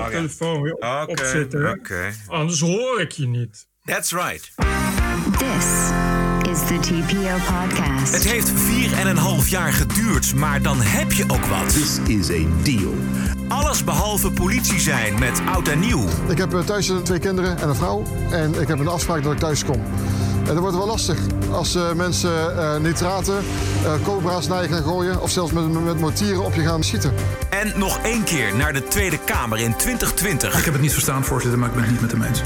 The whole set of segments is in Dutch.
koptelefoon weer op- Oké, opzetten. oké. Anders hoor ik je niet. That's right. This is the TPO podcast. Het heeft vier en een half jaar geduurd, maar dan heb je ook wat. This is a deal. Alles behalve politie zijn met oud en nieuw. Ik heb eh, thuis twee kinderen en een vrouw. En ik heb een afspraak dat ik thuis kom. En dat wordt wel lastig als eh, mensen eh, nitraten, eh, cobra's naar je gaan gooien... of zelfs met, met mortieren op je gaan schieten. En nog één keer naar de Tweede Kamer in 2020. Ik heb het niet verstaan, voorzitter, maar ik ben het niet met hem eens.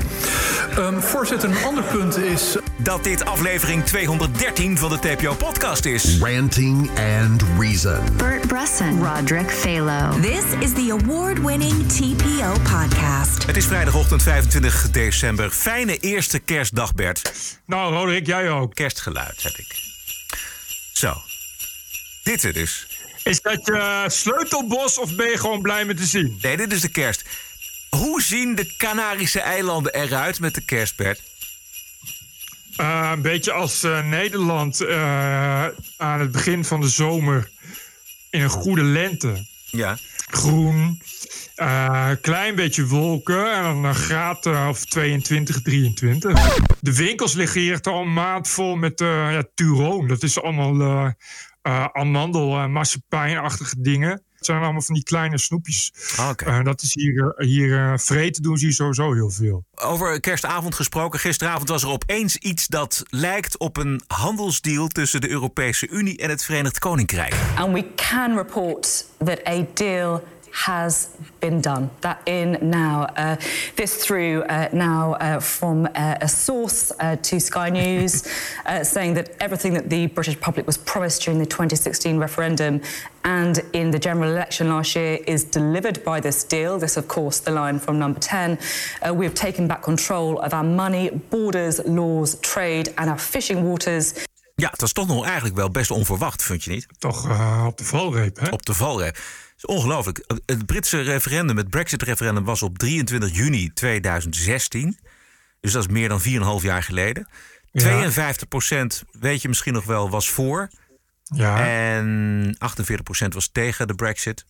Ehm, voorzitter, een ander punt is... Dat dit aflevering 213 van de TPO-podcast is. Ranting and Reason. Bert Bresson, Roderick Phalo. This is the award winning TPO podcast. Het is vrijdagochtend 25 december. Fijne eerste kerstdag, Bert. Nou, Roderick, jij ook. Kerstgeluid heb ik. Zo. Dit is dus. Is dat je sleutelbos of ben je gewoon blij met te zien? Nee, dit is de kerst. Hoe zien de Canarische eilanden eruit met de kerst, Bert? Eh, een beetje als eh, Nederland eh, aan het begin van de zomer in een goede lente. Ja. Groen, eh, klein beetje wolken en dan een graad eh, of 22, 23. De winkels liggen hier toch al een maand vol met eh ja, Turoon. Dat is allemaal eh eh, amandel- en marsepein-achtige dingen. Het zijn allemaal van die kleine snoepjes. Oké. Eh, dat is hier, hier eh, vreten doen ze hier sowieso heel veel. Over kerstavond gesproken. Gisteravond was er opeens iets dat lijkt op een handelsdeal tussen de Europese Unie en het Verenigd Koninkrijk. And we can report that a deal has been done. That in now. Uh, this through uh, now uh, from uh, a source uh, to Sky News, uh, saying that everything that the British public was promised during the 2016 referendum and in the general election last year is delivered by this deal. This, of course, the line from number 10. Uh, we have taken back control of our money, borders, laws, trade, and our fishing waters. Ja, het was toch nog eigenlijk wel best onverwacht, vind je niet? Toch eh, op de valreep, hè? Op de valreep. Ongelooflijk. Het Britse referendum, het Brexit-referendum, was op 23 juni 2016. Dus dat is meer dan 4,5 jaar geleden. 52% weet je misschien nog wel, was voor. Ja. En 48% was tegen de Brexit.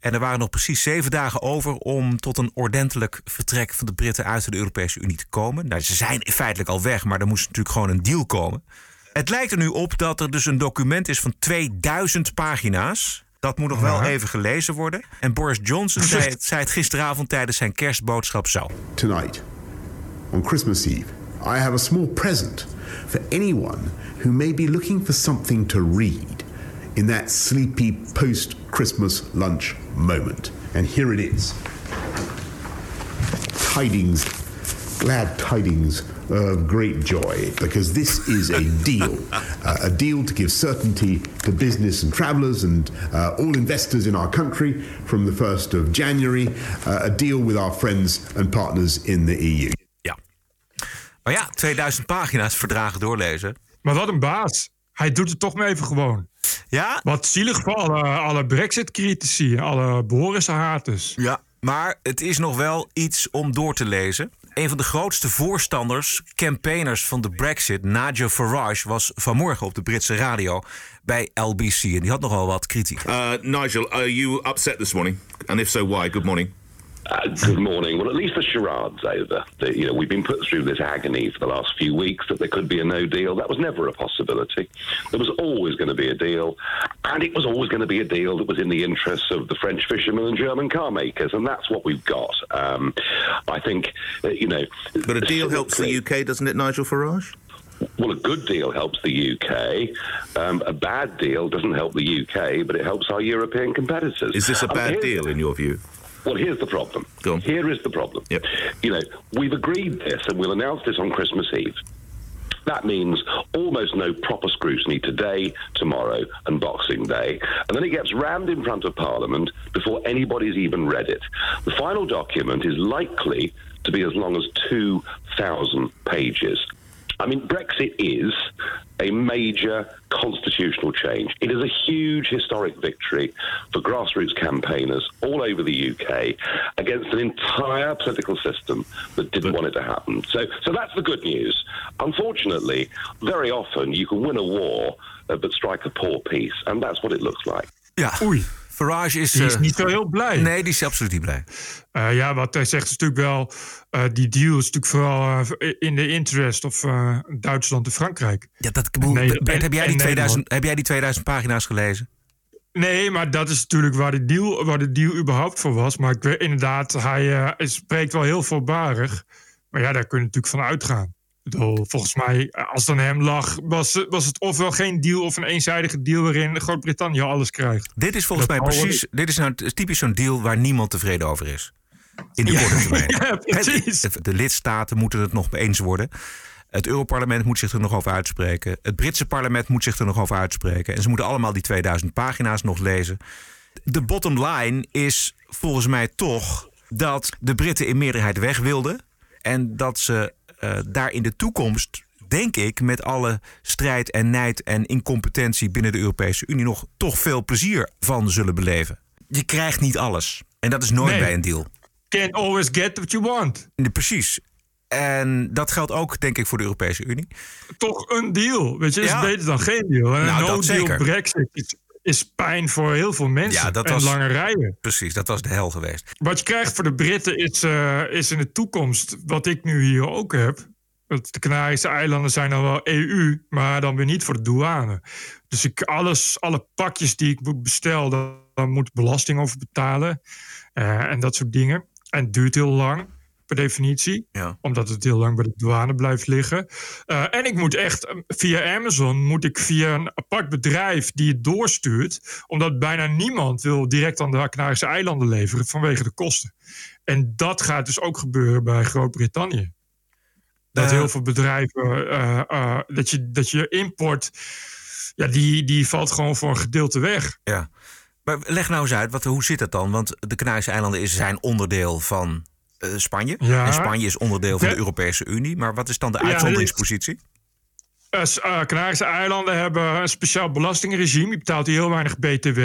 En er waren nog precies zeven dagen over om tot een ordentelijk vertrek van de Britten uit de Europese Unie te komen. Nou, ze zijn feitelijk al weg, maar er moest natuurlijk gewoon een deal komen. Het lijkt er nu op dat er dus een document is van 2000 pagina's. Dat moet nog wel even gelezen worden. En Boris Johnson zei het, zei het gisteravond tijdens zijn kerstboodschap zo. Tonight, on Christmas Eve, I have a small present for anyone who may be looking for something to read in that sleepy post Christmas lunch moment. And here it is Tidings, glad tidings of great joy, because this is a deal. Uh, a deal to give certainty to business and travelers and uh, all investors in our country from the 1st of January. Uh, a deal with our friends and partners in the EU. Ja. Maar ja, 2000 pagina's verdragen doorlezen. Maar wat een baas. Hij doet het toch maar even gewoon. Ja, Wat zielig voor alle, alle Brexit-critici, alle Boris-haters. Ja, maar het is nog wel iets om door te lezen. Een van de grootste voorstanders, campaigners van de Brexit, Nigel Farage, was vanmorgen op de Britse radio bij LBC. En die had nogal wat kritiek. Uh, Nigel, are you upset this morning? And if so, why? Good morning. Uh, good morning. Well, at least the charade's over. The, you know, we've been put through this agony for the last few weeks that there could be a no deal. That was never a possibility. There was always going to be a deal, and it was always going to be a deal that was in the interests of the French fishermen and German car makers, and that's what we've got. Um, I think, uh, you know, But a deal helps the UK, doesn't it, Nigel Farage? Well, a good deal helps the UK. Um, a bad deal doesn't help the UK, but it helps our European competitors. Is this a bad deal in your view? Well, here's the problem. Go on. Here is the problem. Yep. You know, we've agreed this and we'll announce this on Christmas Eve. That means almost no proper scrutiny today, tomorrow, and Boxing Day. And then it gets rammed in front of Parliament before anybody's even read it. The final document is likely to be as long as 2,000 pages. I mean, Brexit is a major constitutional change. It is a huge historic victory for grassroots campaigners all over the UK against an entire political system that didn't want it to happen. So, so that's the good news. Unfortunately, very often you can win a war uh, but strike a poor peace, and that's what it looks like. Ja, Oei. Farage is... Die is eh, niet zo heel blij. Nee, die is absoluut niet blij. Eh, ja, wat hij zegt is natuurlijk wel... eh, die deal is natuurlijk vooral in de interest of Duitsland en Frankrijk. Ja, dat, heb, jij die Nederland. 2000, heb jij die 2000 pagina's gelezen? Nee, maar dat is natuurlijk waar de deal, waar de deal überhaupt voor was. Maar ik weet inderdaad, hij hij spreekt wel heel voorbarig. Maar ja, daar kun je natuurlijk van uitgaan. Bedoel, volgens mij, als het aan hem lag, was, was het ofwel geen deal of een eenzijdige deal waarin Groot-Brittannië alles krijgt. Dit is volgens Dat mij precies... Dit is nou typisch zo'n deal waar niemand tevreden over is. In de korte termijn. Ja, precies. Het- De lidstaten moeten het nog eens worden. Het Europarlement moet zich er nog over uitspreken. Het Britse parlement moet zich er nog over uitspreken. En ze moeten allemaal die 2000 pagina's nog lezen. De bottom line is volgens mij toch dat de Britten in meerderheid weg wilden. En dat ze daar in de toekomst, denk ik, met alle strijd en nijd en incompetentie binnen de Europese Unie nog toch veel plezier van zullen beleven. Je krijgt niet alles. En dat is nooit Nee. bij een deal. Can't always get what you want. Nee, Precies. En dat geldt ook, denk ik, voor de Europese Unie. Toch een deal. Weet je, Ja. is beter dan geen deal. Nou, een dat no-deal zeker. Brexit is, pijn voor heel veel mensen. Ja, dat en was- lange rijen. Precies, dat was de hel geweest. Wat je krijgt voor de Britten is, eh, is in de toekomst, wat ik nu hier ook heb. Want de Canarische eilanden zijn dan wel EU, maar dan weer niet voor de douane. Dus ik, alles, alle pakjes die ik bestel, daar, moet belasting over betalen. Eh, en dat soort dingen. En het duurt heel lang, per definitie. Ja. Omdat het heel lang bij de douane blijft liggen. Eh, en ik moet echt eh, via Amazon, moet ik via een apart bedrijf die het doorstuurt. Omdat bijna niemand wil direct aan de Canarische eilanden leveren vanwege de kosten. En dat gaat dus ook gebeuren bij Groot-Brittannië. Dat Eh. heel veel bedrijven, dat, je, dat je import, ja, die, die valt gewoon voor een gedeelte weg. Ja. Maar leg nou eens uit, wat, hoe zit dat dan? Want de Canarische eilanden is, zijn onderdeel van eh, Spanje. Ja. En Spanje is onderdeel van Ja. de Europese Unie. Maar wat is dan de Ja, is- uitzonderingspositie? Eh, S- eh, Canarische eilanden hebben een speciaal belastingregime. Je betaalt hier heel weinig BTW.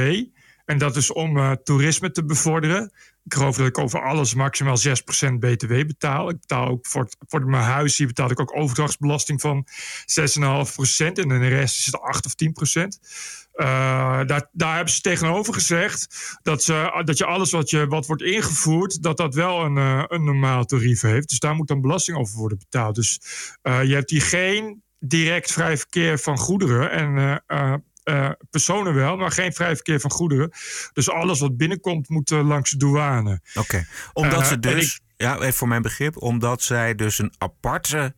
En dat is om eh, toerisme te bevorderen. Ik geloof dat ik over alles maximaal 6% BTW betaal. Ik betaal ook voor, het- voor mijn huis hier betaal ik ook overdrachtsbelasting van 6,5%. En de rest is het 8 of 10%. Eh, daar, daar hebben ze tegenover gezegd dat, ze, dat je alles wat, je, wat wordt ingevoerd, dat dat wel een, eh, een normaal tarief heeft. Dus daar moet dan belasting over worden betaald. Dus eh, je hebt hier geen direct vrij verkeer van goederen en eh, personen wel, maar geen vrij verkeer van goederen. Dus alles wat binnenkomt moet eh, langs de douane. Oké. Omdat Eh, ze dus, ja, even voor mijn begrip, omdat zij dus een aparte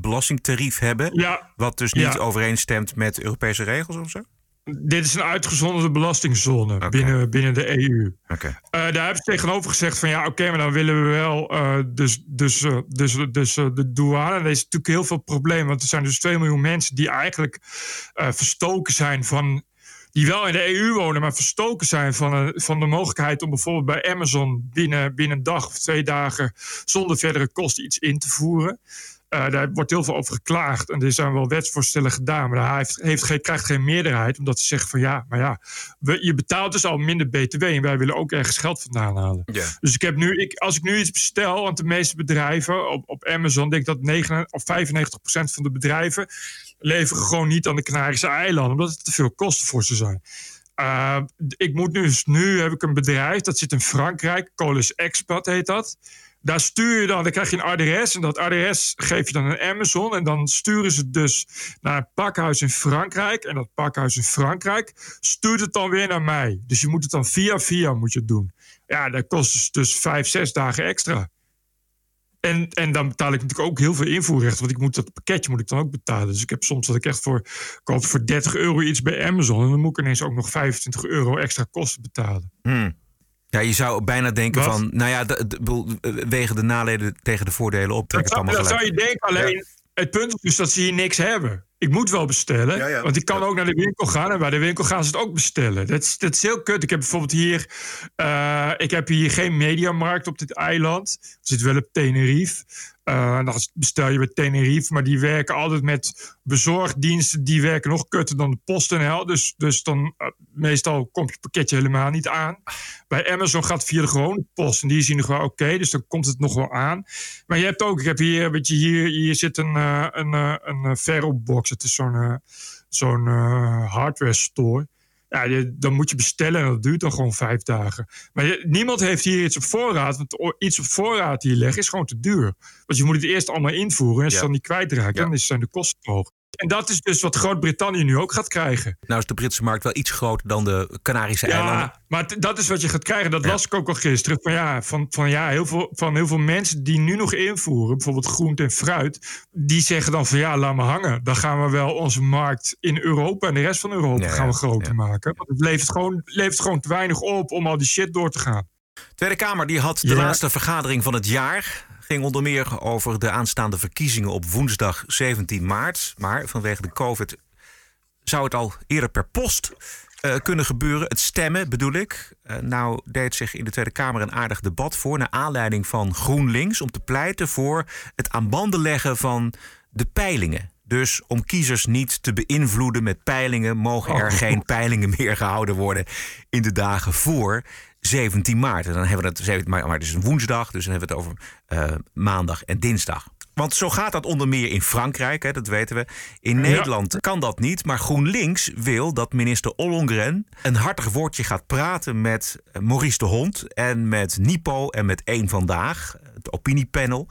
belastingtarief hebben. Ja. Wat dus niet Ja. overeenstemt met Europese regels of zo? Dit is een uitgezonderde belastingzone binnen, binnen de EU. Eh, daar hebben ze tegenover gezegd van ja, oké, maar dan willen we wel eh, dus, dus, eh, dus, dus de douane. En er is natuurlijk heel veel problemen, want er zijn dus 2 miljoen mensen die eigenlijk verstoken zijn van. Die wel in de EU wonen, maar verstoken zijn van, van de mogelijkheid om bijvoorbeeld bij Amazon binnen, binnen een dag of twee dagen zonder verdere kosten iets in te voeren. Eh, daar wordt heel veel over geklaagd en er zijn wel wetsvoorstellen gedaan, maar hij heeft, heeft geen, krijgt geen meerderheid, omdat ze zeggen van ja, maar ja, we, je betaalt dus al minder BTW en wij willen ook ergens geld vandaan halen. Dus ik heb nu, ik, als ik nu iets bestel, want de meeste bedrijven op, op Amazon, denk ik dat 9 of 95% van de bedrijven leveren gewoon niet aan de Canarische eilanden, omdat het te veel kosten voor ze zijn. Uh, ik moet nu, dus nu heb ik een bedrijf, dat zit in Frankrijk, Colis Expat heet dat. Daar stuur je dan, dan krijg je een adres en dat adres geef je dan aan Amazon en dan sturen ze dus naar een pakhuis in Frankrijk en dat pakhuis in Frankrijk stuurt het dan weer naar mij. Dus je moet het dan via via moet je doen. Ja, dat kost dus, dus vijf, zes dagen extra. En, en dan betaal ik natuurlijk ook heel veel invoerrechten. Want ik moet dat pakketje moet ik dan ook betalen. Dus ik heb soms dat ik echt voor, koop voor 30 euro iets bij Amazon. En dan moet ik ineens ook nog 25 euro extra kosten betalen. Hmm. Ja, je zou bijna denken Wat? van, nou ja, wegen de nadelen tegen de voordelen op. trek Dat, het allemaal dat zou je denken, alleen het punt is dus dat ze hier niks hebben. Ik moet wel bestellen, Ja, ja. want ik kan ook naar de winkel gaan en bij de winkel gaan ze het ook bestellen. Dat is, dat is heel kut. Ik heb bijvoorbeeld hier, eh, ik heb hier geen mediamarkt op dit eiland. Er zit wel op Tenerife. Eh, dan bestel je bij Tenerife, maar die werken altijd met bezorgdiensten. Die werken nog kutter dan de PostNL. Dus, dus dan eh, meestal komt je pakketje helemaal niet aan. Bij Amazon gaat het via de gewone post. En die zien nog wel oké, dus dan komt het nog wel aan. Maar je hebt ook, ik heb hier, weet je, hier, hier zit een, eh, een, een Ferrobox. Het is zo'n zo'n hardware store. Ja, dan moet je bestellen en dat duurt dan gewoon vijf dagen. Maar je- niemand heeft hier iets op voorraad. Want iets op voorraad hier leggen is gewoon te duur. Want je moet het eerst allemaal invoeren. En als je Ja. het dan niet kwijtraakt, dan zijn de kosten te hoog. En dat is dus wat Groot-Brittannië nu ook gaat krijgen. Nou is de Britse markt wel iets groter dan de Canarische eilanden. Ja, maar t- dat is wat je gaat krijgen. Dat las ik ook al gisteren. Van ja, van, van, ja heel veel, van heel veel mensen die nu nog invoeren, bijvoorbeeld groente en fruit, die zeggen dan van ja, laat me hangen. Dan gaan we wel onze markt in Europa en de rest van Europa Ja, gaan we ja, groter maken. Want het levert gewoon, levert gewoon te weinig op om al die shit door te gaan. Tweede Kamer die had de Ja. laatste vergadering van het jaar. Ging onder meer over de aanstaande verkiezingen op woensdag 17 maart. Maar vanwege de COVID zou het al eerder per post eh, kunnen gebeuren. Het stemmen bedoel ik. Eh, nou deed zich in de Tweede Kamer een aardig debat voor... naar aanleiding van GroenLinks om te pleiten voor het aan banden leggen van de peilingen. Dus om kiezers niet te beïnvloeden met peilingen... mogen er geen peilingen meer gehouden worden in de dagen voor 17 maart. En dan hebben we het 17 maart, maar het is een woensdag... dus dan hebben we het over eh, maandag en dinsdag. Want zo gaat dat onder meer in Frankrijk, hè, dat weten we. In Nederland kan dat niet, maar GroenLinks wil dat minister Ollongren een hartig woordje gaat praten met eh, Maurice de Hond en met Nipo en met Eén Vandaag, het opiniepanel,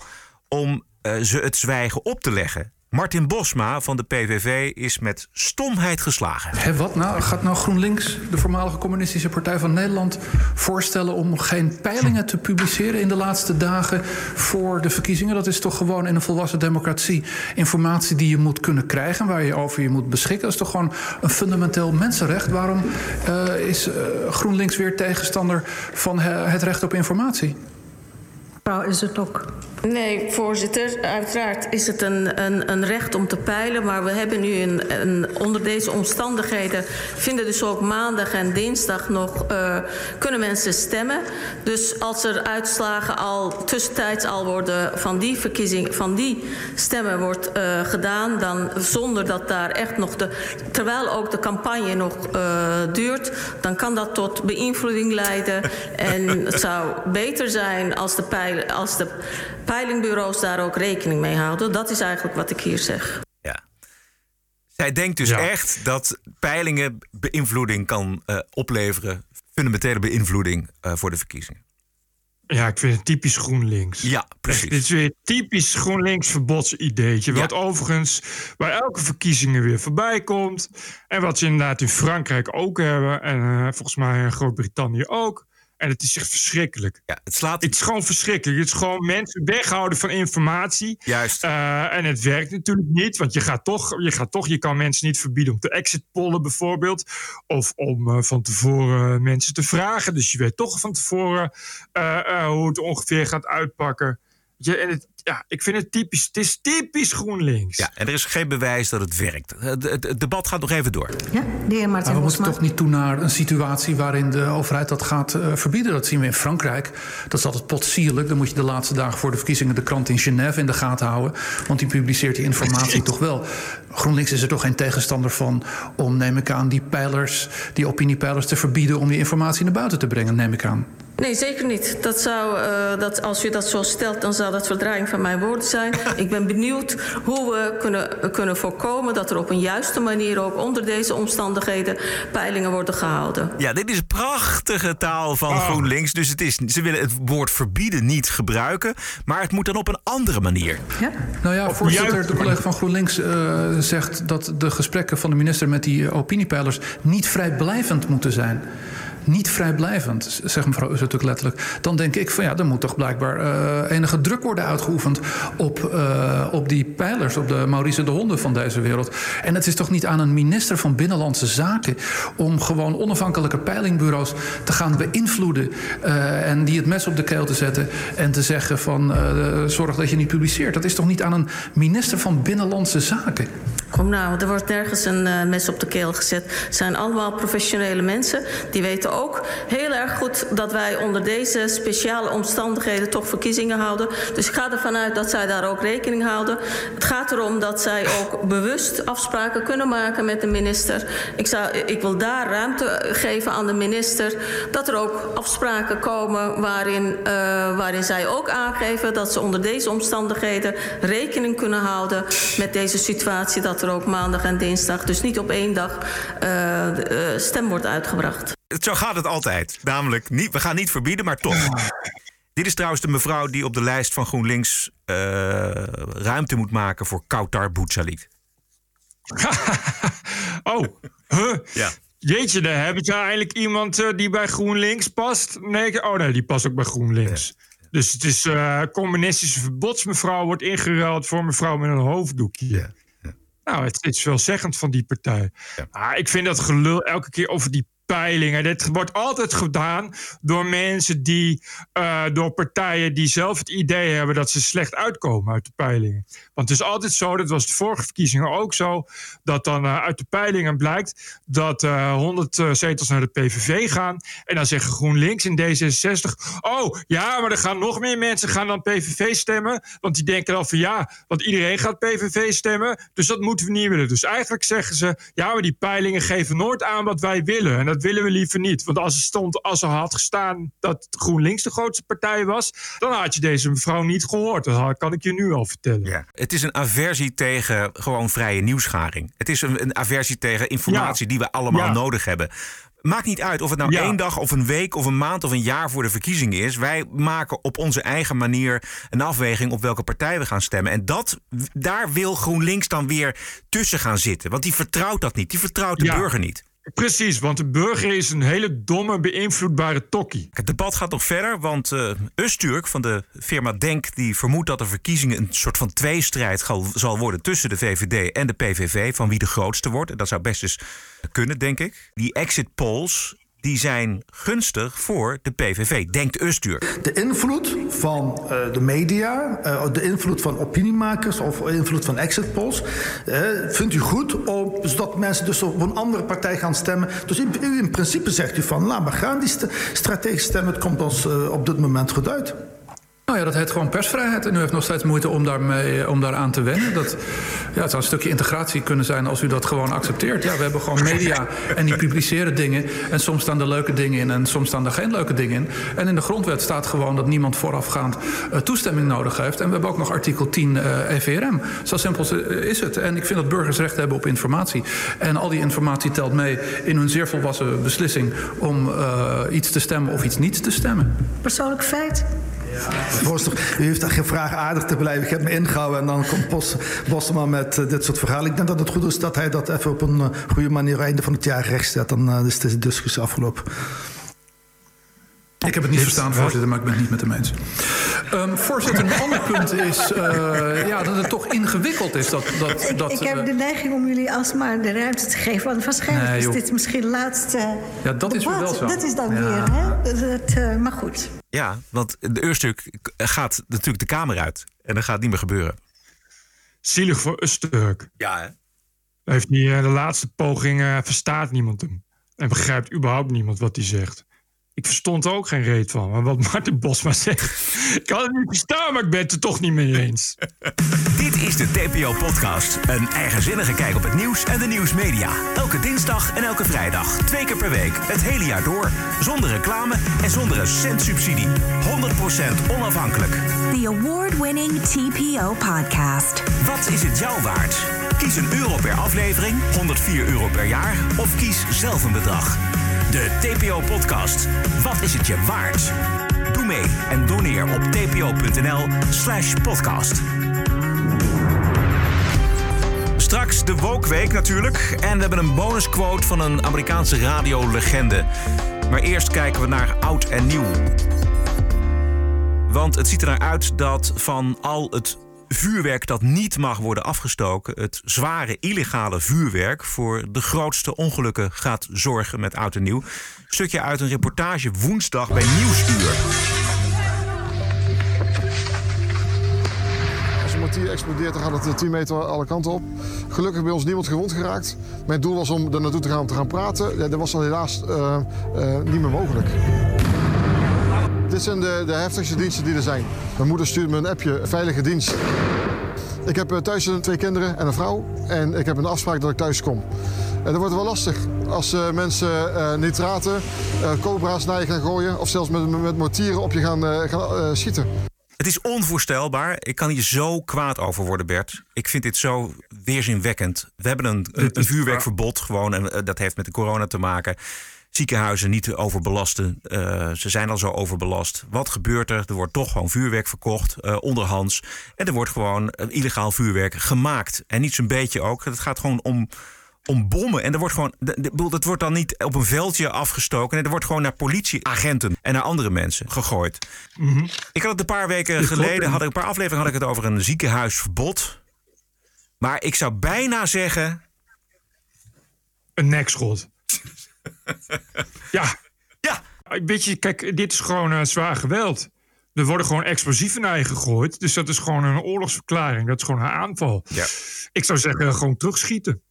om eh, ze het zwijgen op te leggen. Martin Bosma van de PVV is met stomheid geslagen. Wat nou? Gaat nou GroenLinks, de voormalige communistische partij van Nederland, voorstellen om geen peilingen te publiceren in de laatste dagen voor de verkiezingen? Dat is toch gewoon in een volwassen democratie informatie die je moet kunnen krijgen, waar je over je moet beschikken. Dat is toch gewoon een fundamenteel mensenrecht. Waarom eh, is eh, GroenLinks weer tegenstander van eh, het recht op informatie? Mevrouw, is het ook? Nee, voorzitter. Uiteraard is het een, een, een recht om te peilen. Maar we hebben nu een, onder deze omstandigheden. vinden dus ook maandag en dinsdag nog. Uh, kunnen mensen stemmen. Dus als er uitslagen al tussentijds al worden. van die verkiezing, van die stemmen wordt uh, gedaan. dan zonder dat daar echt nog de. terwijl ook de campagne nog uh, duurt. dan kan dat tot beïnvloeding leiden. en het zou beter zijn als de als de peilingbureaus daar ook rekening mee houden. Dat is eigenlijk wat ik hier zeg. Ja. Zij denkt dus echt dat peilingen beïnvloeding kan uh, opleveren. Fundamentele beïnvloeding uh, voor de verkiezingen. Ja, ik vind het typisch GroenLinks. Ja, precies. Echt, dit is weer typisch GroenLinks verbodsideetje. Ja. Wat overigens bij elke verkiezingen weer voorbij komt. En wat ze inderdaad in Frankrijk ook hebben. En uh, volgens mij in Groot-Brittannië ook. En het is echt verschrikkelijk. Ja, het slaat. Het is gewoon verschrikkelijk. Het is gewoon mensen weghouden van informatie. Juist. Uh, en het werkt natuurlijk niet, want je gaat toch, je gaat toch, je kan mensen niet verbieden om te exit pollen bijvoorbeeld, of om uh, van tevoren mensen te vragen. Dus je weet toch van tevoren uh, hoe het ongeveer gaat uitpakken. Je, en het, ja, ik vind het typisch. Het is typisch GroenLinks. Ja, en er is geen bewijs dat het werkt. Het, het, het debat gaat nog even door. Ja, de heer Martin we moeten toch niet toe naar een situatie waarin de overheid dat gaat uh, verbieden. Dat zien we in Frankrijk. Dat is altijd potsierlijk. Dan moet je de laatste dagen voor de verkiezingen de krant in Genève in de gaten houden. Want die publiceert die informatie toch wel. GroenLinks is er toch geen tegenstander van om, neem ik aan, die pijlers, die opiniepeilers te verbieden om die informatie naar buiten te brengen, neem ik aan. Nee, zeker niet. Dat zou, uh, dat, als u dat zo stelt, dan zou dat verdraaiing van mijn woorden zijn. ik ben benieuwd hoe we kunnen, kunnen voorkomen dat er op een juiste manier ook onder deze omstandigheden peilingen worden gehouden. Ja, dit is prachtige taal van oh. GroenLinks. Dus het is, ze willen het woord verbieden niet gebruiken, maar het moet dan op een andere manier. Ja? Nou ja, voorzitter, de collega van GroenLinks uh, zegt dat de gesprekken van de minister met die opiniepeilers niet vrijblijvend moeten zijn niet vrijblijvend, zegt mevrouw Ussertuk letterlijk. Dan denk ik van ja, er moet toch blijkbaar uh, enige druk worden uitgeoefend op, uh, op die pijlers, op de Maurice de Honden van deze wereld. En het is toch niet aan een minister van Binnenlandse Zaken om gewoon onafhankelijke peilingbureaus te gaan beïnvloeden uh, en die het mes op de keel te zetten en te zeggen van zorg dat je niet publiceert. Dat is toch niet aan een minister van Binnenlandse Zaken? Kom nou, er wordt nergens een mes op de keel gezet. Het zijn allemaal professionele mensen die weten ook heel erg goed dat wij onder deze speciale omstandigheden toch verkiezingen houden. Dus ik ga ervan uit dat zij daar ook rekening houden. Het gaat erom dat zij ook bewust afspraken kunnen maken met de minister. Ik, zou, ik wil daar ruimte geven aan de minister dat er ook afspraken komen waarin, uh, waarin zij ook aangeven dat ze onder deze omstandigheden rekening kunnen houden met deze situatie. Dat er ook maandag en dinsdag, dus niet op één dag, eh, eh, stem wordt uitgebracht. Zo gaat het altijd. Namelijk, niet, we gaan niet verbieden, maar toch. Dit is trouwens de mevrouw die op de lijst van GroenLinks eh, ruimte moet maken voor Kautar Boutsalit. oh, huh? Ja. Jeetje, daar heb je eigenlijk iemand die bij GroenLinks past. Nee, oh nee, die past ook bij GroenLinks. Dus het is eh communistische verbodsmevrouw wordt ingeruild voor mevrouw met een hoofddoekje. Nou, het is veelzeggend van die partij. Maar ik vind dat gelul elke keer over die peilingen. Dit wordt altijd gedaan door mensen die, eh, door partijen die zelf het idee hebben dat ze slecht uitkomen uit de peilingen. Want het is altijd zo, dat was de vorige verkiezingen ook zo, dat dan eh, uit de peilingen blijkt dat eh 100 eh, zetels naar de PVV gaan. En dan zeggen GroenLinks en D66, oh ja, maar er gaan nog meer mensen gaan dan PVV stemmen. Want die denken dan van ja, want iedereen gaat PVV stemmen, dus dat moeten we niet willen. Dus eigenlijk zeggen ze, ja, maar die peilingen geven nooit aan wat wij willen. En dat willen we liever niet. Want als er, stond, als er had gestaan dat GroenLinks de grootste partij was, dan had je deze mevrouw niet gehoord. Dat kan ik je nu al vertellen. Het is een aversie tegen gewoon vrije nieuwsgaring. Het is een, een aversie tegen informatie die we allemaal Ja. nodig hebben. Maakt niet uit of het nou Ja. één dag of een week of een maand of een jaar voor de verkiezingen is. Wij maken op onze eigen manier een afweging op welke partij we gaan stemmen. En dat, daar wil GroenLinks dan weer tussen gaan zitten. Want die vertrouwt dat niet. Die vertrouwt de Ja. burger niet. Precies, want de burger is een hele domme, beïnvloedbare tokkie. Het debat gaat nog verder, want eh Usturk van de firma Denk... die vermoedt dat de verkiezingen een soort van tweestrijd gal- zal worden... tussen de VVD en de PVV, van wie de grootste wordt. En dat zou best eens kunnen, denk ik. Die exit polls die zijn gunstig voor de PVV, denkt Usturk. De invloed van eh, de media, eh, de invloed van opiniemakers of invloed van exit polls, eh, vindt u goed, zodat mensen dus op een andere partij gaan stemmen. Dus u in principe zegt u van, laat maar gaan die st strategische stemmen, het komt ons op dit moment goed uit. Nou ja, dat heet gewoon persvrijheid. En u heeft nog steeds moeite om, daarmee, om daaraan te wennen. Dat, ja, het zou een stukje integratie kunnen zijn als u dat gewoon accepteert. Ja, we hebben gewoon media en die publiceren dingen. En soms staan er leuke dingen in en soms staan er geen leuke dingen in. En in de grondwet staat gewoon dat niemand voorafgaand eh, toestemming nodig heeft. En we hebben ook nog artikel 10 eh, EVRM. Zo simpel is het. En ik vind dat burgers recht hebben op informatie. En al die informatie telt mee in hun zeer volwassen beslissing... om eh, iets te stemmen of iets niet te stemmen. Persoonlijk feit. Voorzitter, u heeft geen vraag aardig te blijven. Ik heb me ingehouden en dan komt Bos, Bosma met eh, dit soort verhalen. Ik denk dat het goed is dat hij dat even op een eh, goede manier einde van het jaar rechtzet. Dan eh, is deze discussie afgelopen. Ik heb het niet verstaan, voorzitter, maar ik ben het niet met hem eens. Ehm, voorzitter, een ander punt is eh, ja, dat het toch ingewikkeld is. Dat, dat, Ik, dat, ik heb eh, de neiging om jullie alsmaar de ruimte te geven. Want waarschijnlijk Nee, is dit misschien de laatste Ja, dat is wel zo. Dat is dan Ja. weer, hè? Dat, eh, maar goed. Ja, want de Usturk gaat natuurlijk de Kamer uit. En dat gaat niet meer gebeuren. Zielig voor Usturk. Ja, hè? Heeft die, de laatste poging eh, verstaat niemand hem. En begrijpt überhaupt niemand wat hij zegt. Ik verstond er ook geen reet van. Maar wat Martin Bosma zegt. Ik kan het niet verstaan, maar ik ben het er toch niet mee eens. Dit is de TPO-podcast. Een eigenzinnige kijk op het nieuws en de nieuwsmedia. Elke dinsdag en elke vrijdag. Twee keer per week. Het hele jaar door. Zonder reclame en zonder een cent subsidie. 100% onafhankelijk. The award-winning TPO podcast. Wat is het jou waard? Kies een euro per aflevering, 104 euro per jaar of kies zelf een bedrag. De TPO-podcast. Wat is het je waard? Doe mee en doneer op tpo.nl slash podcast. Straks de Woke Week natuurlijk. En we hebben een bonusquote van een Amerikaanse radiolegende. Maar eerst kijken we naar oud en nieuw. Want het ziet er naar uit dat van al het vuurwerk dat niet mag worden afgestoken... het zware illegale vuurwerk voor de grootste ongelukken gaat zorgen met oud en nieuw. Stukje uit een reportage woensdag bij Nieuwsuur. Als een mortier explodeert, dan gaat het 10 meter alle kanten op. Gelukkig bij ons niemand gewond geraakt. Mijn doel was om er naartoe te gaan om te gaan praten. Ja, dat was dan helaas eh, eh, niet meer mogelijk. Dit zijn de, de heftigste diensten die er zijn. Mijn moeder stuurde me een appje, veilige dienst. Ik heb eh, thuis twee kinderen en een vrouw. En ik heb een afspraak dat ik thuis kom. En dat wordt wel lastig als eh, mensen eh, nitraten, eh, cobra's naar je gaan gooien... of zelfs met, met mortieren op je gaan, eh, gaan eh, schieten. Het is onvoorstelbaar. Ik kan hier zo kwaad over worden, Bert. Ik vind dit zo weerzinwekkend. We hebben een, een, een vuurwerkverbod gewoon. En dat heeft met de corona te maken. Ziekenhuizen niet overbelasten. Uh, ze zijn al zo overbelast. Wat gebeurt er? Er wordt toch gewoon vuurwerk verkocht, uh, onderhands. En er wordt gewoon illegaal vuurwerk gemaakt. En niet zo'n beetje ook. Het gaat gewoon om om bommen. En er wordt gewoon, dat wordt dan niet op een veldje afgestoken. En er wordt gewoon naar politieagenten en naar andere mensen gegooid. Mhm. Ik had het een paar weken geleden, had ik een paar afleveringen had ik het over een ziekenhuisverbod. Maar ik zou bijna zeggen. Een nekschot. Ja. Ja. Weet je, kijk, dit is gewoon uh, zwaar geweld. Er worden gewoon explosieven naar je gegooid. Dus dat is gewoon een oorlogsverklaring. Dat is gewoon een aanval. Ja. Ik zou zeggen, gewoon terugschieten.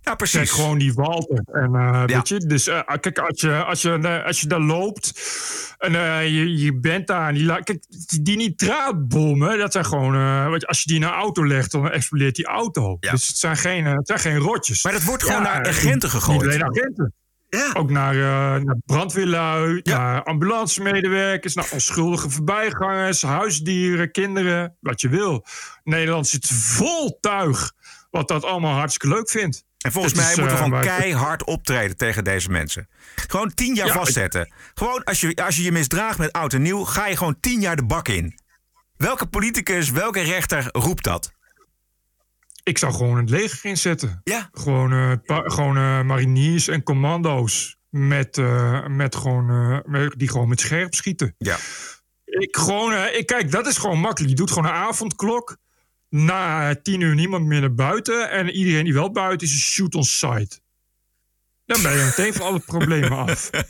Ja, precies. Kijk, gewoon die Walter. En, uh, weet je, dus uh, kijk, als je, als, je, als je daar loopt en je, je bent daar. En die, kijk, die nitraatbommen, dat zijn gewoon. als je die in een auto legt, dan explodeert die auto. Ja. Dus het zijn, geen, het zijn geen rotjes. Maar dat wordt gewoon naar agenten gegooid. Niet alleen agenten. Ja. Ook naar, naar brandweerlui, ja. naar ambulancemedewerkers, naar onschuldige voorbijgangers, huisdieren, kinderen, wat je wil. Nederland zit vol tuig wat dat allemaal hartstikke leuk vindt. En volgens mij is, moeten we uh, gewoon keihard optreden tegen deze mensen. Gewoon tien jaar Ja, vastzetten. Gewoon als je, als je je misdraagt met oud en nieuw, ga je gewoon tien jaar de bak in. Welke politicus, welke rechter roept dat? Ik zou gewoon het leger inzetten. Ja. Gewoon, pa- gewoon eh, mariniers en commando's. Met, eh, met gewoon, die gewoon met scherp schieten. Ja. Ik, gewoon, ik, kijk, dat is gewoon makkelijk. Je doet gewoon een avondklok. Na tien uur niemand meer naar buiten. En iedereen die wel buiten is, is shoot on sight. Dan ben je meteen van alle problemen af.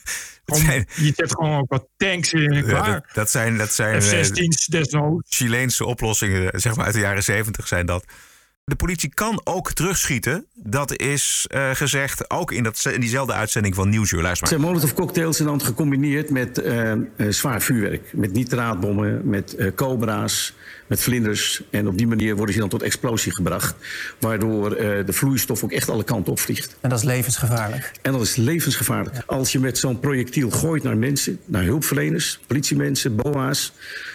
Je zet gewoon ook wat tanks in en klaar. dat, dat zijn, dat zijn eh, F-16's desnoods. Chileense oplossingen, zeg maar uit de jaren zeventig zijn dat. De politie kan ook terugschieten. Dat is eh, gezegd ook in, dat, in diezelfde uitzending van Nieuwsuur. Luister maar. zijn molotov-cocktails dan gecombineerd met eh, eh, zwaar vuurwerk. Met nitraatbommen, met cobra's, met vlinders. En op die manier worden ze dan tot explosie gebracht. Waardoor eh, de vloeistof ook echt alle kanten opvliegt. En dat is levensgevaarlijk. En dat is levensgevaarlijk. Als je met zo'n projectiel gooit naar mensen, naar hulpverleners, politiemensen, BOA's...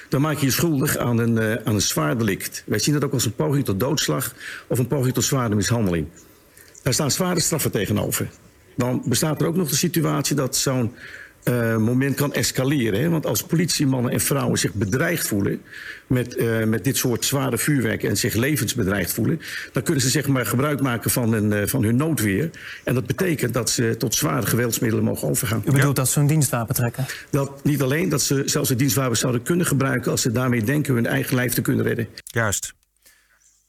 dan maak je je schuldig aan een, eh, aan een zwaar delict. Wij zien dat ook als een poging tot doodslag of een poging tot zware mishandeling. Daar staan zware straffen tegenover. Dan bestaat er ook nog de situatie dat zo'n eh, moment kan escaleren. Hè? Want als politiemannen en vrouwen zich bedreigd voelen met, eh, met dit soort zware vuurwerk en zich levensbedreigd voelen, dan kunnen ze zeg maar gebruik maken van, een, eh, van hun noodweer. En dat betekent dat ze tot zware geweldsmiddelen mogen overgaan. U bedoelt dat ze een dienstwapen trekken? Dat niet alleen dat ze zelfs het dienstwapen zouden kunnen gebruiken als ze daarmee denken hun eigen lijf te kunnen redden. Juist.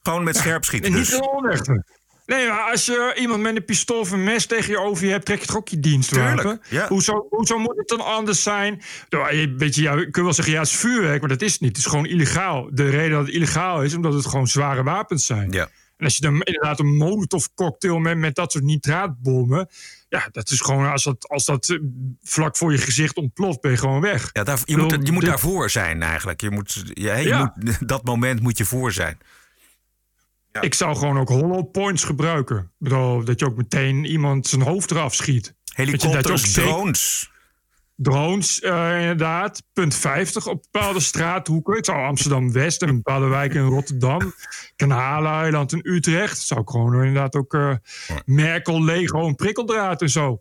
Gewoon met scherp schieten En dus. niet. Nee, maar als je iemand met een pistool of een mes tegen je over je hebt, trek je toch ook je dienstwapen? Tuurlijk, ja. hoezo, hoezo moet het dan anders zijn? Nou, weet je, ja, je kunt wel zeggen, ja, het is vuurwerk, maar dat is het niet. Het is gewoon illegaal. De reden dat het illegaal is, omdat het gewoon zware wapens zijn. Ja. En als je dan inderdaad een molotov cocktail met, met dat soort nitraatbommen... ja, dat is gewoon, als dat, als dat eh, vlak voor je gezicht ontploft, ben je gewoon weg. Ja, daar, je moet, je moet dit- daarvoor zijn eigenlijk. Je moet, ja, je Ja. moet, dat moment moet je voor zijn. Ik zou gewoon ook hollow points gebruiken. Ik bedoel, dat je ook meteen iemand zijn hoofd eraf schiet. Helikopters, zeker- drones. Drones, eh, inderdaad. Punt 50 op bepaalde straathoeken. Ik zou Amsterdam-West en bepaalde wijken in Rotterdam. Kanaleiland in Utrecht. Zou ik gewoon inderdaad ook eh, Merkel, Lego en prikkeldraad en zo.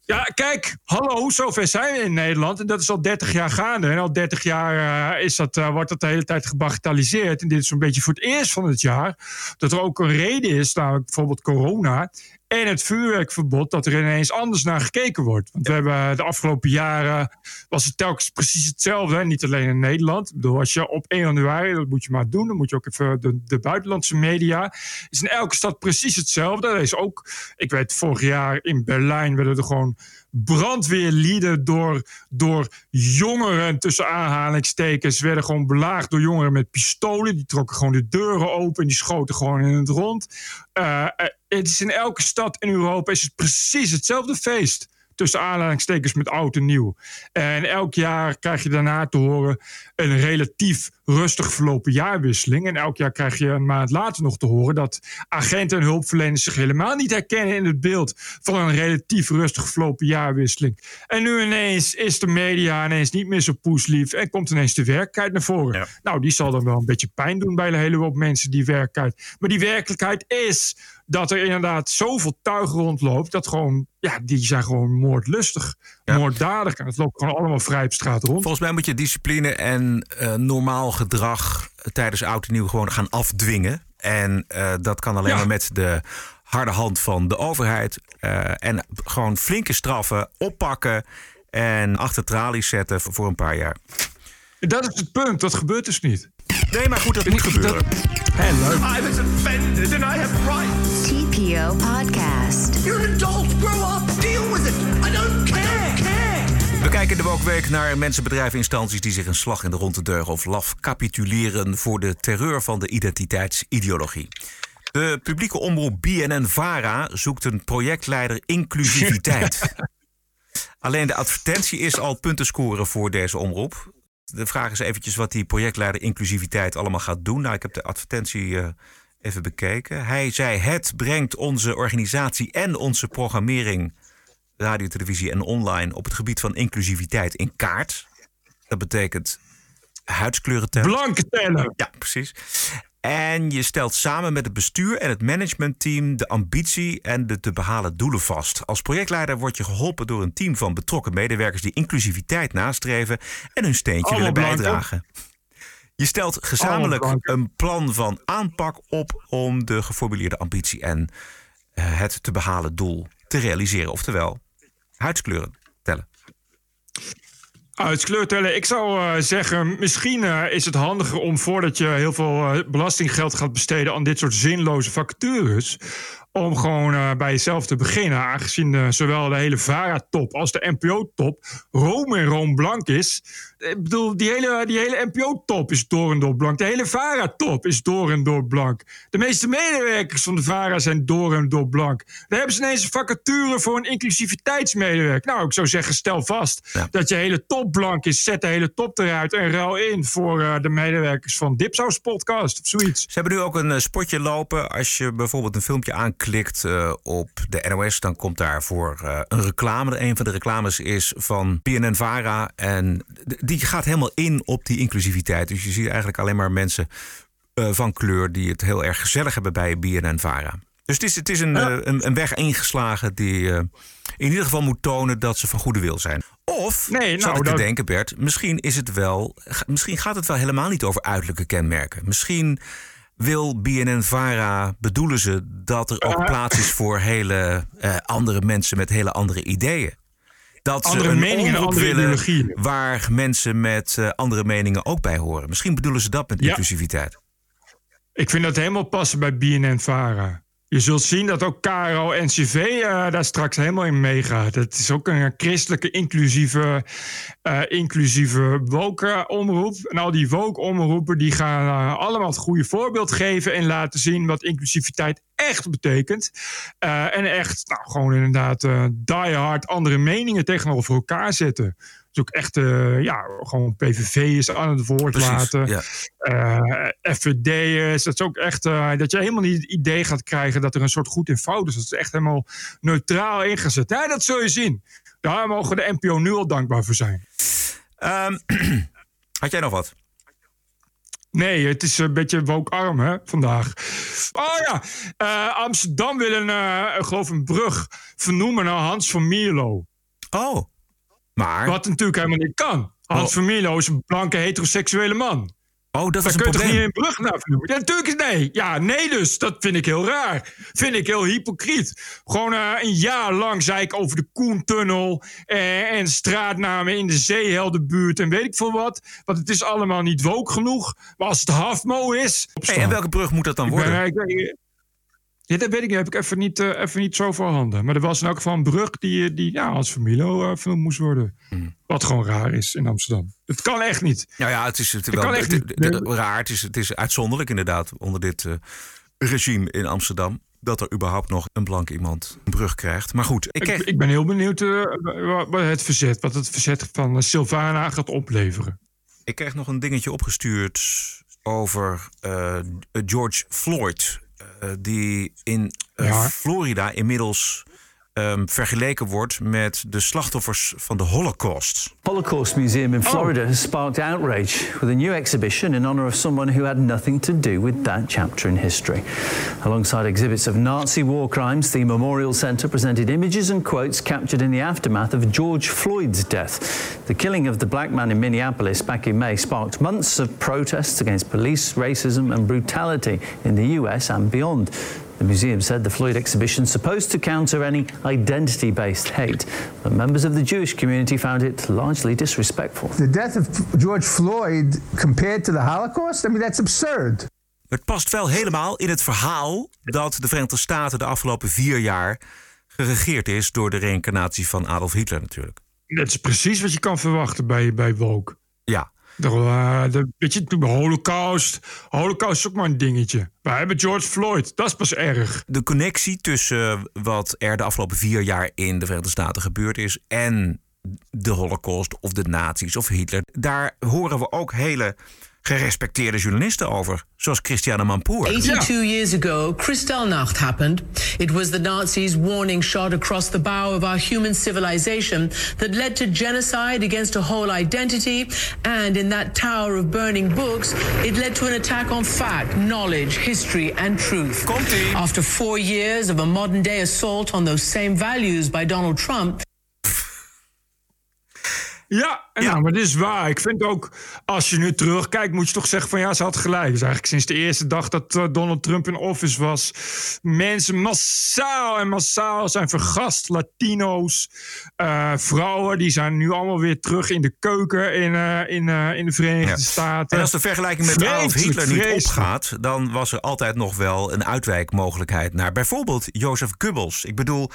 Ja, kijk, hallo, zover zijn we in Nederland. En dat is al 30 jaar gaande. En al 30 jaar eh, is dat, wordt dat de hele tijd gebagatelliseerd. En dit is zo'n beetje voor het eerst van het jaar. Dat er ook een reden is, namelijk bijvoorbeeld corona. En het vuurwerkverbod, dat er ineens anders naar gekeken wordt. Want we hebben de afgelopen jaren was het telkens precies hetzelfde. hè. Niet alleen in Nederland. Ik bedoel, als je op 1 januari, dat moet je maar doen. Dan moet je ook even de, de buitenlandse media. Is in elke stad precies hetzelfde. Er is ook, ik weet, vorig jaar in Berlijn werden er gewoon brandweerlieden door, door jongeren tussen aanhalingstekens werden gewoon belaagd door jongeren met pistolen. Die trokken gewoon de deuren open en die schoten gewoon in het rond. Eh, eh, het is in elke stad in Europa is het precies hetzelfde feest. tussen aanhalingstekens met oud en nieuw. En elk jaar krijg je daarna te horen een relatief rustig verlopen jaarwisseling. En elk jaar krijg je een maand later nog te horen dat agenten en hulpverleners zich helemaal niet herkennen in het beeld van een relatief rustig verlopen jaarwisseling. En nu ineens is de media ineens niet meer zo poeslief en komt ineens de werkelijkheid naar voren. Nou, die zal dan wel een beetje pijn doen bij een hele hoop mensen, die werkelijkheid. Maar die werkelijkheid is dat er inderdaad zoveel tuig rondloopt. Dat gewoon, ja, die zijn gewoon moordlustig, moorddadig. En het loopt gewoon allemaal vrij op straat rond. Volgens mij moet je discipline en eh, normaal gedrag tijdens oud en nieuw gewoon gaan afdwingen. En eh, dat kan alleen Ja. maar met de harde hand van de overheid. eh, en gewoon flinke straffen oppakken en achter tralies zetten voor voor een paar jaar. Dat is het punt, dat gebeurt dus niet. Nee, maar goed, dat moet gebeuren. Hé, leuk. I was offended and I have rights. TPO Podcast. You're an adult. Grow up. Deal We kijken de Wokweek naar mensen, bedrijven, instanties die zich een slag in de ronde deugen of laf capituleren voor de terreur van de identiteitsideologie. De publieke omroep BNN-VARA zoekt een projectleider inclusiviteit. Alleen de advertentie is al punten scoren voor deze omroep. De vraag is eventjes wat die projectleider inclusiviteit allemaal gaat doen. Nou, ik heb de advertentie eh, even bekeken. Hij zei: Het brengt onze organisatie en onze programmering, radio, televisie en online, op het gebied van inclusiviteit in kaart. Dat betekent huidskleuren tellen. Blanke tellen. Ja, precies. En je stelt samen met het bestuur en het managementteam de ambitie en de te behalen doelen vast. Als projectleider word je geholpen door een team van betrokken medewerkers die inclusiviteit nastreven en hun steentje willen bijdragen. Je stelt gezamenlijk een plan van aanpak op om de geformuleerde ambitie en eh, het te behalen doel te realiseren. Oftewel, huidskleuren tellen. Uitskleur tellen. Ik zou eh, zeggen, misschien eh, is het handiger om voordat je heel veel eh, belastinggeld gaat besteden aan dit soort zinloze vacatures. Om gewoon bij jezelf te beginnen. Aangezien zowel de hele VARA-top als de NPO-top room en room blank is. Ik bedoel, die hele, die hele NPO-top is door en door blank. De hele VARA-top is door en door blank. De meeste medewerkers van de VARA zijn door en door blank. Daar hebben ze ineens een vacature voor een inclusiviteitsmedewerker. Nou, ik zou zeggen, stel vast dat je hele top blank is. Zet de hele top eruit en ruil in voor eh, de medewerkers van Dipsaus Podcast of zoiets. Ze hebben nu ook een eh, spotje lopen. Als je bijvoorbeeld een filmpje aanklikt eh, op de NOS, dan komt daar voor eh, een reclame. Een van de reclames is van PNN Vara. En d- die gaat helemaal in op die inclusiviteit. Dus je ziet eigenlijk alleen maar mensen eh, van kleur die het heel erg gezellig hebben bij BNN Vara. Dus het is, het is een, eh, een, een weg ingeslagen die eh, in ieder geval moet tonen dat ze van goede wil zijn. Of, Nee, nou, ik te dat- denken Bert, misschien, is het wel, misschien gaat het wel helemaal niet over uiterlijke kenmerken. Misschien wil BNN-VARA, bedoelen ze dat er ook plaats is voor hele andere mensen met hele andere ideeën. Dat Andere ze een meningen omroep andere willen ideologieën. waar mensen met eh, andere meningen ook bij horen. Misschien bedoelen ze dat met Ja. inclusiviteit. Ik vind dat helemaal passen bij BNN-Vara. Je zult zien dat ook KRO-NCV eh, daar straks helemaal in meegaat. Het is ook een christelijke inclusieve, eh inclusieve woke-omroep. En al die woke-omroepen die gaan eh, allemaal het goede voorbeeld geven... en laten zien wat inclusiviteit echt betekent. En echt nou, gewoon inderdaad eh die hard andere meningen tegenover elkaar zetten. Dus ook echt, eh, ja, gewoon PVV'ers aan het woord Precies, laten. ja. Eh FVD'ers. Dat is ook echt eh, dat je helemaal niet het idee gaat krijgen dat er een soort goed in fout is. Dat is echt helemaal neutraal ingezet. Ja, dat zul je zien. Daar mogen de NPO nu al dankbaar voor zijn. Ehm, had jij nog wat? Nee, het is een beetje woke-arm hè, vandaag. Oh ja, eh, Amsterdam wil een, eh, ik geloof een brug vernoemen naar Hans van Mierlo. Oh, maar... Wat natuurlijk helemaal niet kan. Hans Oh. van Mierlo is een blanke heteroseksuele man. Oh, dat Daar is een kun je toch probleem. niet een brug naar? Ja, natuurlijk is nee. Ja, nee dus. Dat vind ik heel raar. Vind ik heel hypocriet. Gewoon eh, een jaar lang zei ik over de Koentunnel... eh, en straatnamen in de Zeeheldenbuurt en weet ik veel wat. Want het is allemaal niet woke genoeg. Maar als het Hafmo is... Hey, en welke brug moet dat dan Ik worden? ben- ik ja, dat weet ik niet. Heb ik even niet, eh, even niet zo voorhanden. Maar er was in elk geval een brug die, eh, die ja, als Familo eh, vernoemd moest worden. Hmm. Wat gewoon raar is in Amsterdam. Het kan echt niet. Nou ja, het is, het Dat wel kan echt het- niet. het- het- raar. Het is, het is uitzonderlijk inderdaad onder dit eh, regime in Amsterdam. dat er überhaupt nog een blank iemand een brug krijgt. Maar goed, ik, Ik, ben heel benieuwd eh, wat, het verzet, wat het verzet van eh, Sylvana gaat opleveren. ik kreeg nog een dingetje opgestuurd over eh, George Floyd. Eh, die in eh, Ja. Florida inmiddels ehm, vergeleken wordt met de slachtoffers van de Holocaust. Holocaust Museum in Florida has sparked outrage with a new exhibition in honor of someone who had nothing to do with that chapter in history. Alongside exhibits of Nazi war crimes, the Memorial Center presented images and quotes captured in the aftermath of George Floyd's death. The killing of the black man in Minneapolis back in May sparked months of protests against police, racism, and brutality in the US and beyond. The museum said the Floyd exhibition is supposed to counter any identity based hate, but members of the Jewish community found it largely disrespectful. The death of George Floyd compared to the Holocaust? I mean, that's absurd. Het past wel helemaal in het verhaal dat de Verenigde Staten de afgelopen vier jaar geregeerd is door de reïncarnatie van Adolf Hitler natuurlijk. Dat is precies wat je kan verwachten bij, bij Woke. Ja. Eh, de, weet je, de holocaust. Holocaust is ook maar een dingetje. Wij hebben George Floyd. Dat is pas erg. De connectie tussen wat er de afgelopen vier jaar in de Verenigde Staten gebeurd is en de Holocaust of de nazi's of Hitler, daar horen we ook hele gerespecteerde journalisten over, zoals Christiane Mampoer. 82 years ago, Kristallnacht happened. It was the Nazis' warning shot across the bow of our human civilization that led to genocide against a whole identity. And in that tower of burning books, it led to an attack on fact, knowledge, history, and truth. After four years of a modern day assault on those same values by Donald Trump, Ja, en Nou, maar dit is waar. Ik vind ook, als je nu terugkijkt, moet je toch zeggen van ja, ze had gelijk. Dus eigenlijk sinds de eerste dag dat eh, Donald Trump in office was, mensen massaal en massaal zijn vergast. Latino's, eh, vrouwen, die zijn nu allemaal weer terug in de keuken in, eh, in, in de Verenigde Staten. En als de vergelijking met Adolf Hitler niet opgaat, dan was er altijd nog wel een uitwijkmogelijkheid naar bijvoorbeeld Jozef Goebbels. Ik bedoel,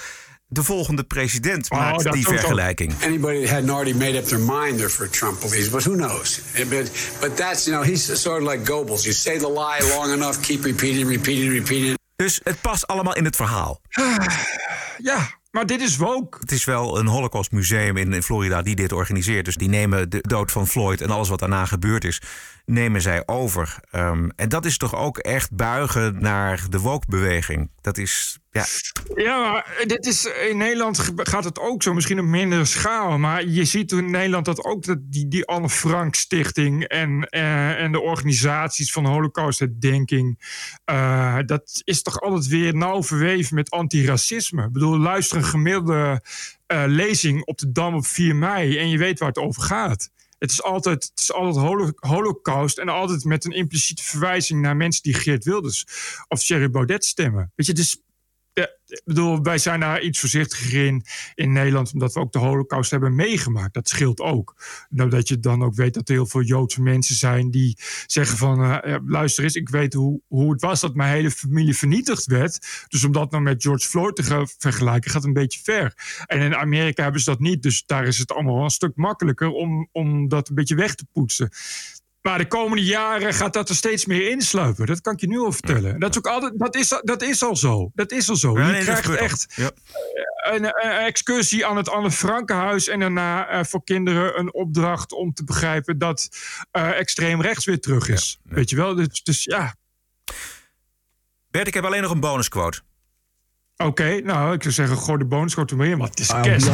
de volgende president Oh, maakt die vergelijking. Anybody that hadn't already made up their mind there for Trump believes, but who knows? But, but that's, you know, he's sort of like Goebbels. You say the lie long enough, keep repeating, repeating, repeating. Dus het past allemaal in het verhaal. Ja, maar dit is woke. Het is wel een Holocaust museum in Florida die dit organiseert. Dus die nemen de dood van Floyd en alles wat daarna gebeurd is, nemen zij over. Ehm, en dat is toch ook echt buigen naar de woke-beweging. Dat is, ja, Ja, maar dit is, in Nederland gaat het ook zo, misschien op mindere schaal. Maar je ziet in Nederland dat ook dat die, die Anne Frank Stichting en, eh, en de organisaties van Holocaustherdenking. eh dat is toch altijd weer nauw verweven met antiracisme. Ik bedoel, luister een gemiddelde eh, lezing op de Dam op 4 mei en je weet waar het over gaat. Het is altijd, het is altijd holo- holocaust en altijd met een impliciete verwijzing naar mensen die Geert Wilders of Thierry Baudet stemmen. Weet je, dus ja, ik bedoel, wij zijn daar iets voorzichtiger in in Nederland, omdat we ook de Holocaust hebben meegemaakt. Dat scheelt ook. Nou, dat je dan ook weet dat er heel veel Joodse mensen zijn die zeggen van, eh, ja, luister eens, ik weet hoe, hoe het was dat mijn hele familie vernietigd werd. Dus om dat nou met George Floyd te gaan vergelijken, gaat een beetje ver. En in Amerika hebben ze dat niet, dus daar is het allemaal wel een stuk makkelijker om, om dat een beetje weg te poetsen. Maar de komende jaren gaat dat er steeds meer insluipen. Dat kan ik je nu al vertellen. Dat is ook altijd, dat is, dat is al zo. Dat is al zo. Ja, je nee, dat krijgt echt Ja. een, een excursie aan het Anne Frankenhuis. En daarna eh, voor kinderen een opdracht om te begrijpen dat eh, extreem rechts weer terug is. Weet je wel? Dus, dus ja. Bert, ik heb alleen nog een bonusquote. Oké, nou, ik zou zeggen, gooi de bonusquote er maar het is kerst.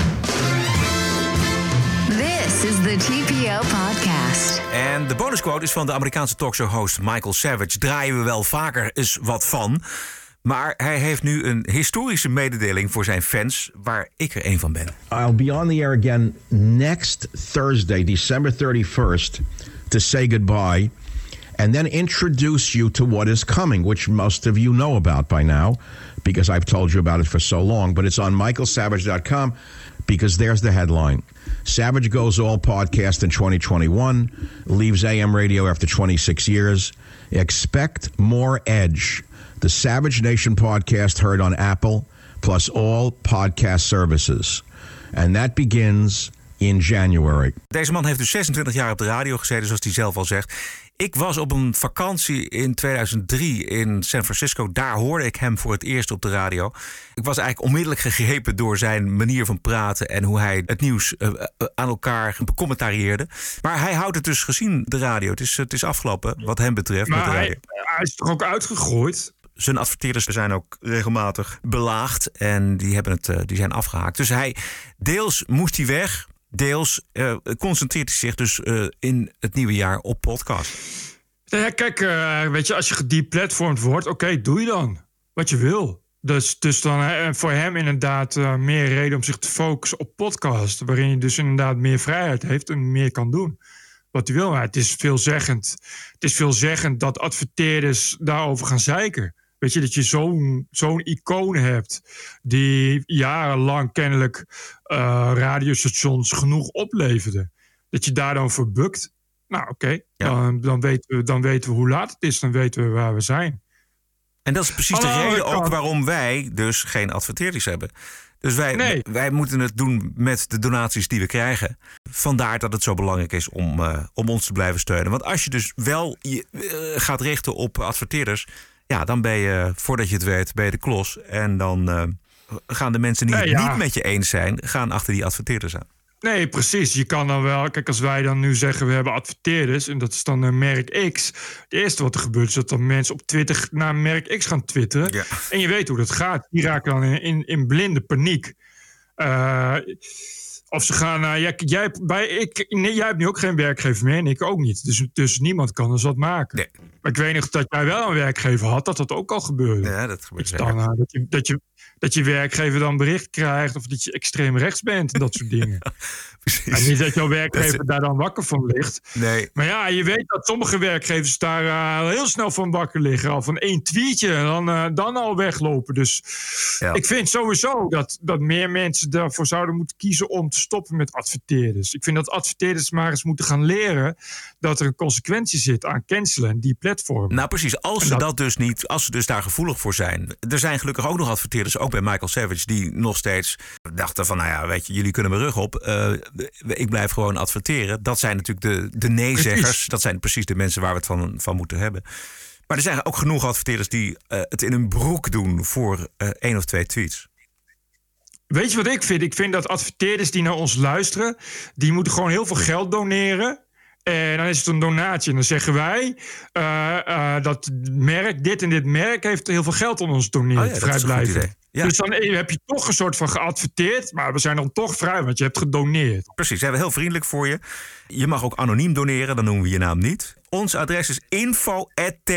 En de bonusquote is van de Amerikaanse talkshow-host Michael Savage. Draaien we wel vaker eens wat van. Maar hij heeft nu een historische mededeling voor zijn fans, waar ik er een van ben. I'll be on the air again next Thursday, December 31st, to say goodbye and then introduce you to what is coming, which most of you know about by now because I've told you about it for so long. But it's on michaelsavage.com because there's the headline Savage Goes All podcast in 2021, leaves AM radio after 26 years. Expect more edge. The Savage Nation podcast heard on Apple, plus all podcast services. And that begins in January. Deze man heeft dus 26 jaar op de radio gezeten, zoals hij zelf al zegt. Ik was op een vakantie in 2003 in San Francisco. Daar hoorde ik hem voor het eerst op de radio. Ik was eigenlijk onmiddellijk gegrepen door zijn manier van praten en hoe hij het nieuws uh, aan elkaar becommentarieerde. Maar hij houdt het dus gezien, de radio. Het is, het is afgelopen wat hem betreft. Maar met de radio. hij, hij is toch ook uitgegooid? Zijn adverteerders zijn ook regelmatig belaagd en die, hebben het, uh, die zijn afgehaakt. Dus hij, deels moest hij weg, deels uh, concentreert hij zich dus uh, in het nieuwe jaar op podcast. Ja, kijk, uh, weet je, als je gedeplatformd wordt, oké, doe je dan wat je wil. Dus, dus dan voor hem inderdaad meer reden om zich te focussen op podcast. Waarin je dus inderdaad meer vrijheid heeft en meer kan doen wat hij wil. Maar het is veelzeggend. Het is veelzeggend dat adverteerders daarover gaan zeiken. Weet je, dat je zo'n zo'n icoon hebt die jarenlang kennelijk uh, radiostations genoeg opleverde. Dat je daar dan voor bukt. Nou, oké, okay. ja. dan, dan, weten we, dan weten we hoe laat het is, dan weten we waar we zijn. En dat is precies de reden ook waarom wij dus geen adverteerders hebben. Dus wij, Nee. wij moeten het doen met de donaties die we krijgen. Vandaar dat het zo belangrijk is om, eh, om ons te blijven steunen. Want als je dus wel je, eh, gaat richten op adverteerders... ja, dan ben je, voordat je het weet, ben je de klos. En dan eh, gaan de mensen die Nee, het ja. niet met je eens zijn... gaan achter die adverteerders aan. Nee, precies. Je kan dan wel. Kijk, als wij dan nu zeggen we hebben adverteerders. en dat is dan een merk X. Het eerste wat er gebeurt is dat dan mensen op Twitter naar merk X gaan twitteren. En je weet hoe dat gaat. Die raken dan in, in, in blinde paniek. Eh, of ze gaan. eh, kijk, jij, hebt- bij, ik, nee, jij hebt nu ook geen werkgever meer en ik ook niet. Dus, dus niemand kan dus wat maken. Maar ik weet nog dat jij wel een werkgever had, dat dat ook al gebeurde. Ja, dat gebeurt dat, je dan, dat, je, dat, je, dat je werkgever dan bericht krijgt of dat je extreem rechts bent en dat soort dingen. En niet dat jouw werkgever daar dan wakker van ligt. Nee. Maar ja, je weet dat sommige werkgevers daar eh, heel snel van wakker liggen. Al van één tweetje en dan, eh, dan al weglopen. Dus ik vind sowieso dat, dat meer mensen daarvoor zouden moeten kiezen om te stoppen met adverteerders. Ik vind dat adverteerders maar eens moeten gaan leren dat er een consequentie zit aan cancelen en Nou precies, als ze dat- dus niet, als ze dus daar gevoelig voor zijn. Er zijn gelukkig ook nog adverteerders, ook bij Michael Savage, die nog steeds dachten van, nou ja, weet je, jullie kunnen mijn rug op. Eh, ik blijf gewoon adverteren. Dat zijn natuurlijk de, de nee-zeggers. Precies. Dat zijn precies de mensen waar we het van, van moeten hebben. Maar er zijn ook genoeg adverteerders die eh, het in hun broek doen voor eh, één of twee tweets. Weet je wat ik vind? Ik vind dat adverteerders die naar ons luisteren, die moeten gewoon heel veel geld doneren. En dan is het een donatie. En dan zeggen wij eh, eh, dat merk, dit en dit merk heeft heel veel geld aan ons doneerd. Oh ja, vrijblijvend. Ja. Dus dan heb je toch een soort van geadverteerd, maar we zijn dan toch vrij, want je hebt gedoneerd. Precies, zijn we heel vriendelijk voor je. Je mag ook anoniem doneren, dan noemen we je naam niet. Ons adres is info.tpo.nl.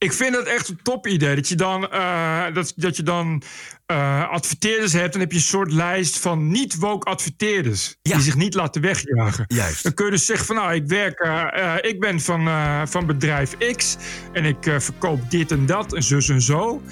Ik vind het echt een top idee. Dat je dan, eh, dat, dat je dan eh, adverteerders hebt. Dan heb je een soort lijst van niet-woke adverteerders. Die zich niet laten wegjagen. Juist. Dan kun je dus zeggen van nou, ik werk, eh, ik ben van, van bedrijf X. En ik verkoop dit en dat en zus en zo.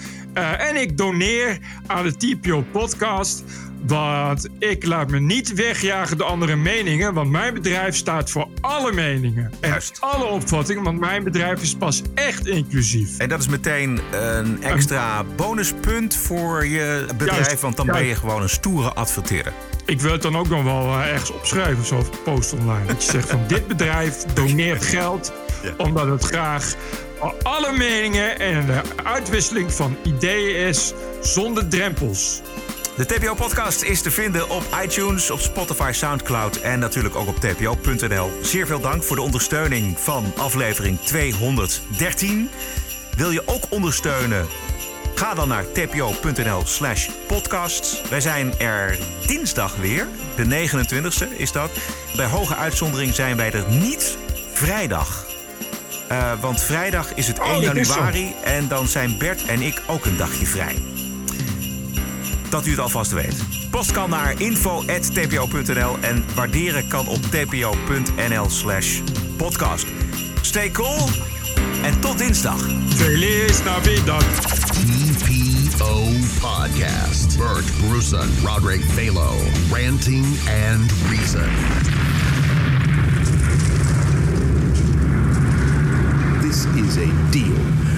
En ik doneer aan de TPO podcast. Want ik laat me niet wegjagen door andere meningen. Want mijn bedrijf staat voor alle meningen. En alle opvattingen. Want mijn bedrijf is pas echt inclusief. En dat is meteen een extra bonuspunt voor je bedrijf, Juist, want dan ben juist. je gewoon een stoere adverteerder. Ik wil het dan ook nog wel eh, ergens opschrijven, zo op post online. Dat je zegt van dit bedrijf doneert geld omdat het graag alle meningen en de uitwisseling van ideeën is zonder drempels. De TPO-podcast is te vinden op iTunes, op Spotify, Soundcloud en natuurlijk ook op tpo.nl. Zeer veel dank voor de ondersteuning van aflevering 213. Wil je ook ondersteunen? Ga dan naar tpo.nl slash podcasts. Wij zijn er dinsdag weer, de 29e is dat. Bij hoge uitzondering zijn wij er niet vrijdag. Eh, want vrijdag is het Oh, 1 dat is zo. januari en dan zijn Bert en ik ook een dagje vrij. Dat u het alvast weet. Post kan naar info.tpo.nl en waarderen kan op tpo.nl slash podcast. Stay cool en tot dinsdag. Feliz Navidad. TPO Podcast. Bert Bruson, Roderick Balo, Ranting and Reason. This is a deal.